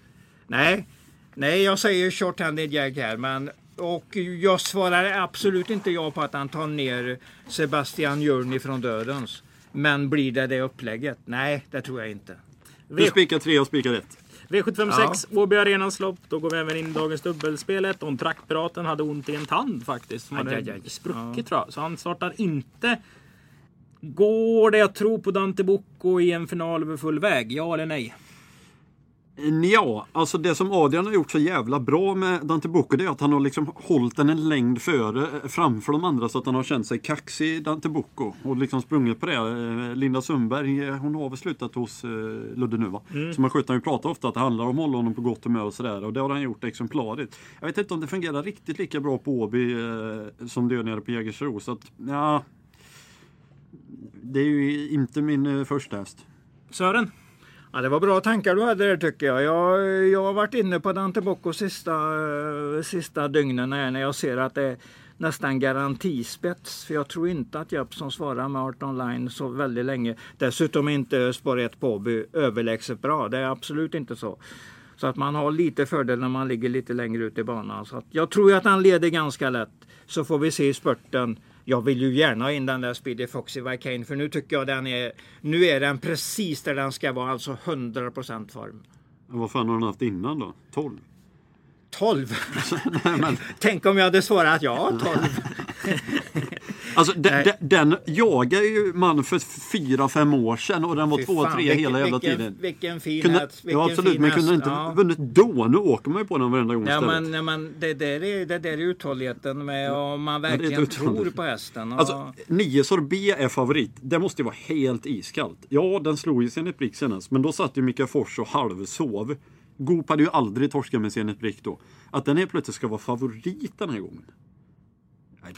Nej, nej, jag säger short-handed jag här, men och jag svarar absolut inte ja på att han tar ner Sebastian Journey från dödens. Men blir det det upplägget? Nej, det tror jag inte. Du spikar tre och spikar ett. V756, Åby Arenas lopp. Då går vi även in i dagens dubbelspelet. On Track-piraten hade ont i en tand faktiskt. Som Aj, hade aj, aj. spruckit tror jag. Så han startar inte. Går det att tro på Dante Bocco i en final över full väg? Ja eller nej? Ja, alltså det som Adrian har gjort så jävla bra med Dante Bocco det är att han har liksom hållit den en längd före, framför de andra så att han har känt sig kaxig Dante Bocco och liksom sprungit på det. Eh, Linda Sundberg, eh, hon har väl slutat hos eh, Ludde nu va? Mm. Som har sköt, han pratar ofta att det handlar om att hålla honom på gott humör och sådär och det har han gjort exemplariskt. Jag vet inte om det fungerar riktigt lika bra på Åby eh, som det gör nere på Jägersro så att ja. Det är ju inte min eh, första häst. Sören? Ja, det var bra tankar du hade där tycker jag. Jag, jag har varit inne på Dante Bocco sista, eh, sista dygnen här när jag ser att det är nästan garantispets. För jag tror inte att Jeppsson svarar med Art Online så väldigt länge. Dessutom är inte spår 1 på Åby överlägset bra. Det är absolut inte så. Så att man har lite fördel när man ligger lite längre ut i banan. Så att jag tror att han leder ganska lätt. Så får vi se i spurten. Jag vill ju gärna ha in den där Speedy Foxy Vicane för nu tycker jag den är Nu är den precis där den ska vara, alltså 100% form. Vad fan har han haft innan då? 12? 12? <laughs> Tänk om jag hade svarat ja, 12. <laughs> Alltså de, Nej. de, den jagade ju man för fyra fem år sedan och den var Fy två, fan, tre vilken- hela jävla vilken- tiden. Vilken fin Kunde, häst. Vilken ja absolut, men kunde inte Ja. vunnit då. Nu åker man ju på den varenda gång Ja, istället. men, ja, men det, där är, det där är uthålligheten med om man verkligen uthålligt. tror på hästen. Och, Alltså, nio sorbet är favorit. Det måste ju vara helt iskallt. Ja, den slog ju Zenit Brick senast, men då satt ju Mika Fors och halvsov. Goop hade ju aldrig torskat med Zenit Brick då. Att den helt plötsligt ska vara favorit den här gången.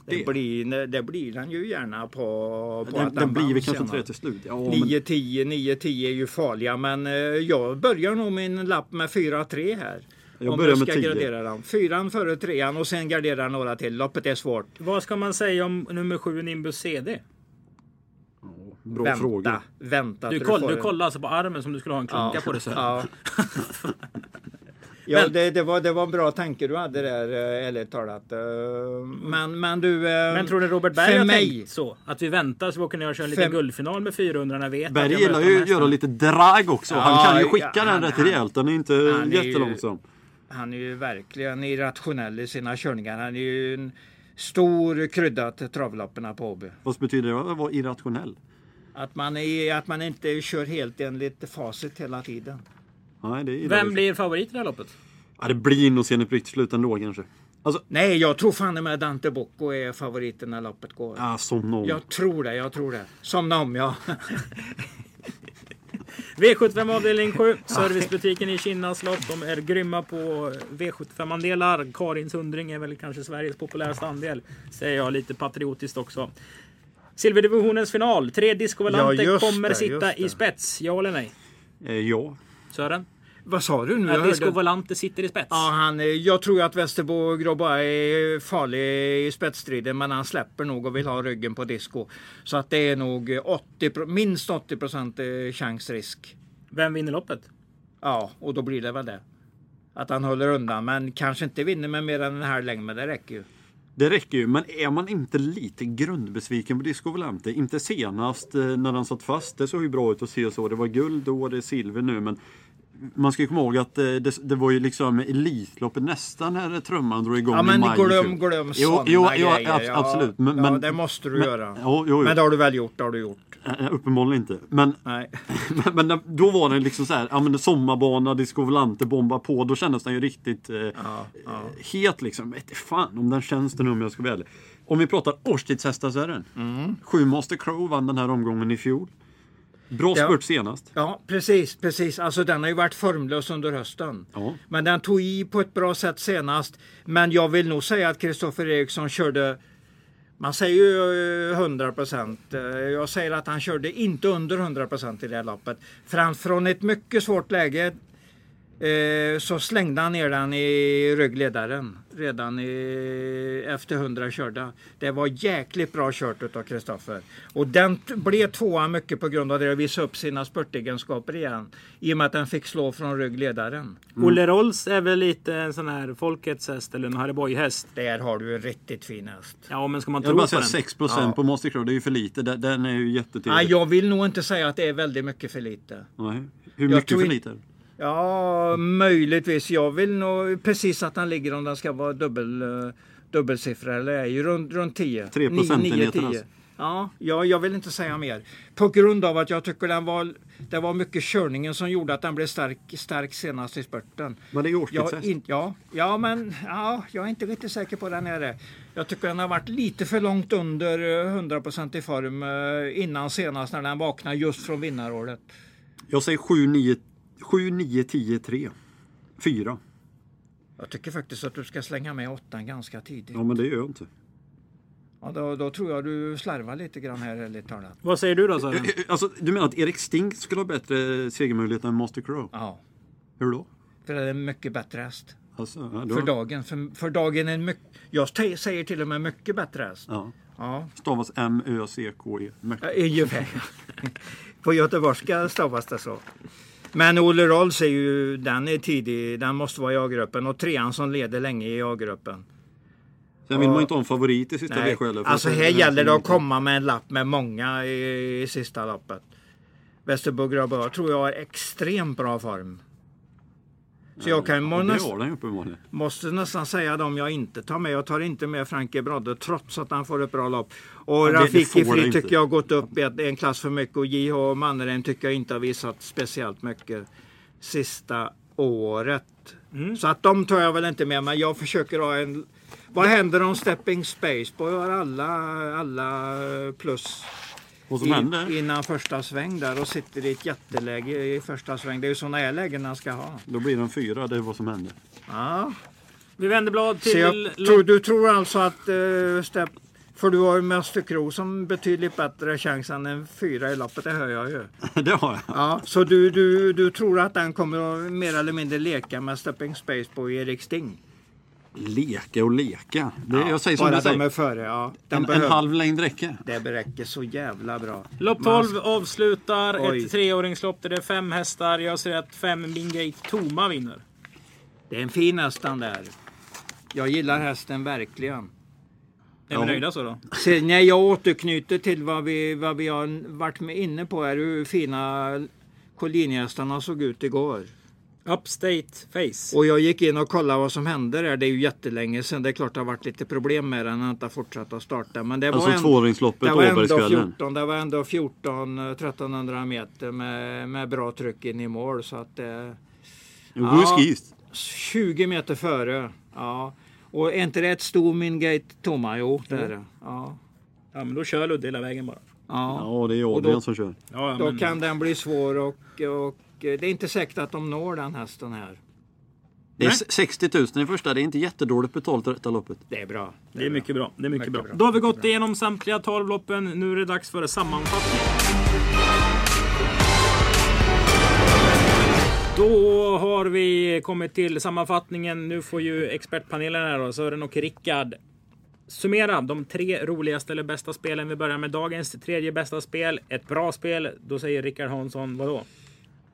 Det, det, blir, det blir den ju gärna på, på den, att den blir väl kanske tre till slut. Ja, men, 9-10, 9-10 är ju farliga men eh, jag börjar nog min lapp med 4-3 här. Jag om börjar med ska 10. gardera dem. Fyran före trean och sen gardera några till. Loppet är svårt. Vad ska man säga om nummer 7 Nimbus CD? bra vänta, fråga. vänta. Du, koll, får du en- kollar alltså på armen som du skulle ha en klunka Ja, på det Sören. Ja, <laughs> ja Men- det, det, var, det var en bra tanke du hade där, eh, ärligt talat. Eh, Men, men du... eh, Men tror du Robert Berg för har mig- tänkt så? Att vi väntar så vi åker ner och kör en liten guldfinal med 400 när vi vet Berg gillar ju att göra lite drag också. Ja, Han kan ju ja, skicka den han- rätt han- rejält. Den är inte han är ju- jättelångsam. Han är ju verkligen irrationell i sina körningar. Han är ju en stor krydda till travlopperna på Åby. Vad betyder det att vara irrationell? Att man, är, att man inte kör helt enligt facit hela tiden. Nej, det är Vem blir favorit i det här loppet? Ja, det blir nog Zenit Britt slut ändå kanske. Alltså, Nej, jag tror fan med Dante Bocco är favoriten när loppet går. ja, som någon. Jag tror det, jag tror det. Somna om ja. <laughs> V75 avdelning 7. Servicebutiken i Kinnaslopp. De är grymma på V75-andelar. Karins hundring är väl kanske Sveriges populäraste andel. Säger jag lite patriotiskt också. Silverdivisionens final. Tre Disco Volante Ja, kommer det, sitta i spets. Ja eller nej? Eh, ja. Sören? Vad sa du nu? Att Disco Volante sitter i spets? Ja, han, jag tror att Västerbo Grobba är farlig i spetsstriden men han släpper nog och vill ha ryggen på disco. Så att det är nog 80, pro- minst 80 procent chansrisk. Vem vinner loppet? Ja, och då blir det väl det. Att han håller undan men kanske inte vinner med mer än en halv längd men det räcker ju. Det räcker ju, men är man inte lite grundbesviken på Disco Volante? Inte senast eh, när han satt fast, det såg ju bra ut att se så. Det var guld då och det är silver nu, men man ska ju komma ihåg att eh, det, det var ju liksom Elitloppet nästan när trumman drog igång Ja i men maj. i glöm, fjol. glöm Jo, jo, jo, grejer. Ja, absolut. Men, ja, men, det måste du men, göra. Jo, jo. Men det har du väl gjort, det har du gjort. Eh, Uppenbarligen inte. Men, Nej. <laughs> men, men då var det liksom så här, ja men sommarbana, Disco Volante, bomba på. Då kändes den ju riktigt eh, Ja, ja. het liksom. Vet fan om den känns det nu om jag ska vara ärlig. Om vi pratar årstidshästar så är den. Mm. Sju Master Crow vann den här omgången i fjol. Bra Ja. spurt senast. Ja, precis, precis. Alltså den har ju varit formlös under hösten. Ja. Men den tog i på ett bra sätt senast. Men jag vill nog säga att Kristoffer Eriksson körde man säger ju eh, 100 procent. Jag säger att han körde inte under 100 procent i det här loppet. För han från ett mycket svårt läge eh, så slängde han ner den i ryggledaren redan i, efter 100 körda. Det var jäkligt bra kört utav Kristoffer. Och den blev tvåa mycket på grund av det och visade upp sina spurtegenskaper igen. I och med att den fick slå från ryggledaren. Olle Rolls är väl lite en sån här folkets häst eller en Harry Boy-häst. Där har du en riktigt fin häst. Ja, men ska man Jag vill tro bara på säga den? 6 Ja. på Master Crow, det är ju för lite. Den, den är ju jättetydlig. Nej, jag vill nog inte säga att det är väldigt mycket för lite. Nej. Hur Jag mycket för lite? Ja, möjligtvis. Jag vill nog precis att den ligger om den ska vara dubbel, uh, dubbelsiffra eller ej. Runt, runt 10. Tre Nio- procentenheter nio, tio. alltså. Ja, jag, jag vill inte säga mer. På grund av att jag tycker den var, det var mycket körningen som gjorde att den blev stark, stark senast i spurten. Men det är in, ja, ja, men ja, jag är inte riktigt säker på den är det. Jag tycker den har varit lite för långt under eh, 100% i form eh, innan senast när den vaknade just från vinnaråret. Jag säger 7, 9, 7, 9, 10, 3. 4. Jag tycker faktiskt att du ska slänga med åttan ganska tidigt. Ja, men det gör jag inte. Ja, då, då tror jag du slarvar lite grann här ärligt talat. Vad säger du då Sören? Eh, eh, Alltså, du menar att Erik Stink skulle ha bättre segermöjlighet än Master Crow? Ja, Hur då? för det är en mycket bättre häst. Alltså, ja, då, För dagen. För, för dagen är en mycket, jag säger till och med mycket bättre häst. Ja. Ja, Stavas M-Ö-C-K-E. Ungefär. På göteborgska stavas det så. Men Olle Rolls är ju, den är tidig, den måste vara i A-gruppen och trean som leder länge i A-gruppen. Sen vill man inte ha en favorit i sista Nej, V7 heller, för alltså här gäller det att komma med en lapp med många i, i sista loppet. Västerbo Grabbar tror jag har extremt bra form. Så jag kan Ja, det näst, måste nästan säga dem jag inte tar med. Jag tar inte med Franke Brodde trots att han får ett bra lopp. Och Ja, Rafiki Fri tycker jag har gått upp ett- en klass för mycket och JH Mannerheim tycker jag inte har visat speciellt mycket sista året. Mm. Så att de tar jag väl inte med men jag försöker ha en... Vad händer om Stepping Space? På har alla, alla plus Vad som händer? innan första sväng där och sitter i ett jätteläge i första sväng. Det är ju sådana här lägen han ska ha. Då blir det en fyra, det är vad som händer. Ja. Vi vänder blad Så till... jag tror, du tror alltså att uh, Stepp... För du har ju Master Crow som betydligt bättre chans än en fyra i loppet, det hör jag ju. <laughs> det har jag. Ja, så du, du, du tror att den kommer att mer eller mindre leka med Stepping Space på Erik Sting? Leka och leka. Det, jag säger som Bara du de är säger. före, ja. Den En, en halv längd räcker. Det räcker så jävla bra. Lopp Man- 12 avslutar Oj. ett treåringslopp där det är fem hästar. Jag ser att fem Mingate Toma vinner. Det är en fin häst den där. Jag gillar hästen verkligen. Är vi Ja. nöjda så då? Se, när jag återknyter till vad vi, vad vi har varit med inne på här, hur fina Collinhästarna såg ut igår. Upstate Face. Och jag gick in och kollade vad som hände där. Det är ju jättelänge sedan. Det är klart det har varit lite problem med den. Den har inte fortsatt att starta. Men det var, Alltså det var ändå Åbergskvällen. 14, det var ändå 14 eh, 1300 meter med, med bra tryck in i mål. Så att eh, Jo, Ja. skis. 20 meter före. Ja. Och är inte det ett Stomingate Tomma? Jo, det är det. Ja. Ja, men då kör Ludde hela vägen bara. Ja. Ja, det är Och Adrian då- som kör. Ja, ja, Då men, kan den bli svår och, och det är inte säkert att de når den hästen här. Det är Nej. 60 000 i första. Det är inte jättedåligt betalt detta loppet. Det är bra. det är mycket bra. Det är mycket, Mycket bra. bra. Då har vi gått igenom samtliga 12 loppen. Nu är det dags för sammanfattning. Då har vi kommit till sammanfattningen. Nu får ju expertpanelen här då, Sören och Rickard summera de tre roligaste eller bästa spelen. Vi börjar med dagens tredje bästa spel. Ett bra spel. Då säger Rickard Hansson vadå?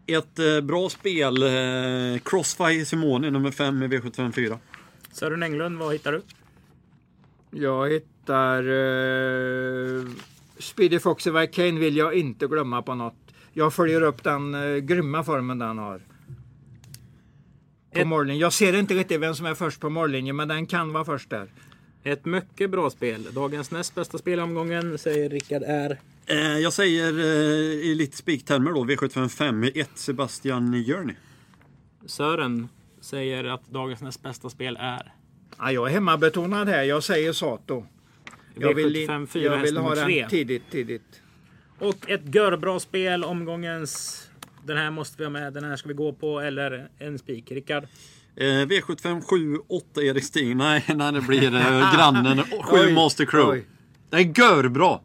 Ett eh, bra spel. Eh, Crossfire Simone nummer 5 i V754. Sören Englund, vad hittar du? Jag hittar eh, Speedy Foxy Kane vill jag inte glömma på något. Jag följer upp den eh, grymma formen den har. På Ett- mållinjen. Jag ser inte riktigt vem som är först på mållinjen men den kan vara först där. Ett mycket bra spel. Dagens näst bästa spel i omgången säger Rickard är Eh, jag säger eh, i lite spiktermer då V755 1 Sebastian Journey. Sören säger att dagens näst bästa spel är Ja, jag är hemmabetonad här. Jag säger Sato. Jag vill, V75 4 jag vill ha den 3. tidigt, tidigt. Och ett görbra spel omgångens. Den här måste vi ha med. Den här ska vi gå på. Eller en spik. Rickard. Eh, V75 7 8 Erik Stig. Nej, nej det blir eh, <laughs> grannen 7 Oj, Master Crow. oj. Det är görbra!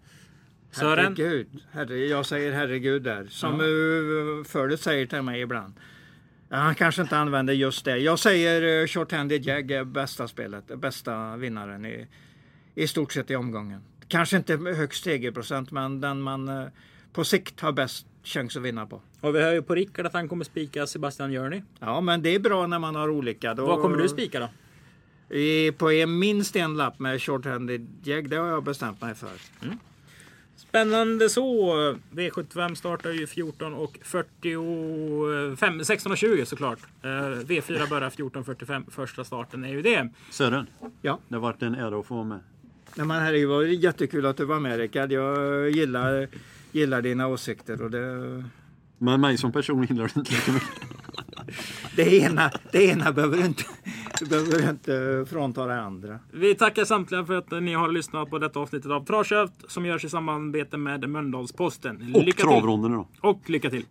Sören. Herregud. Herre, jag säger herregud där. Som ja. Fölet säger till mig ibland. Han kanske inte använder just det. Jag säger uh, Short-Handed Jag är bästa spelet. Bästa vinnaren i, i stort sett i omgången. Kanske inte högst segerprocent men den man uh, på sikt har bäst chans att vinna på. Och vi hör ju på Rickard att han kommer spika Sebastian Journey. Ja men det är bra när man har olika. Då, Vad kommer du spika då? I, på en, minst en lapp med Short-Handed Jag. Det har jag bestämt mig för. Spännande så. V75 startar ju 14 och 45, 16 och 20 såklart. Eh, V4 börjar 14.45. Första starten är ju det. Sören, Ja. det har varit en ära att få vara med. Nej, men herregud, det var jättekul att du var med Rickard. Jag gillar, gillar dina åsikter. Och det, Men mig som person gillar du inte lika mycket. det, ena, det ena behöver inte, behöver inte frånta det andra. Vi tackar samtliga för att ni har lyssnat på detta avsnittet av Travkött som görs i samarbete med Mölndalsposten. Och travronderna då. Och lycka till!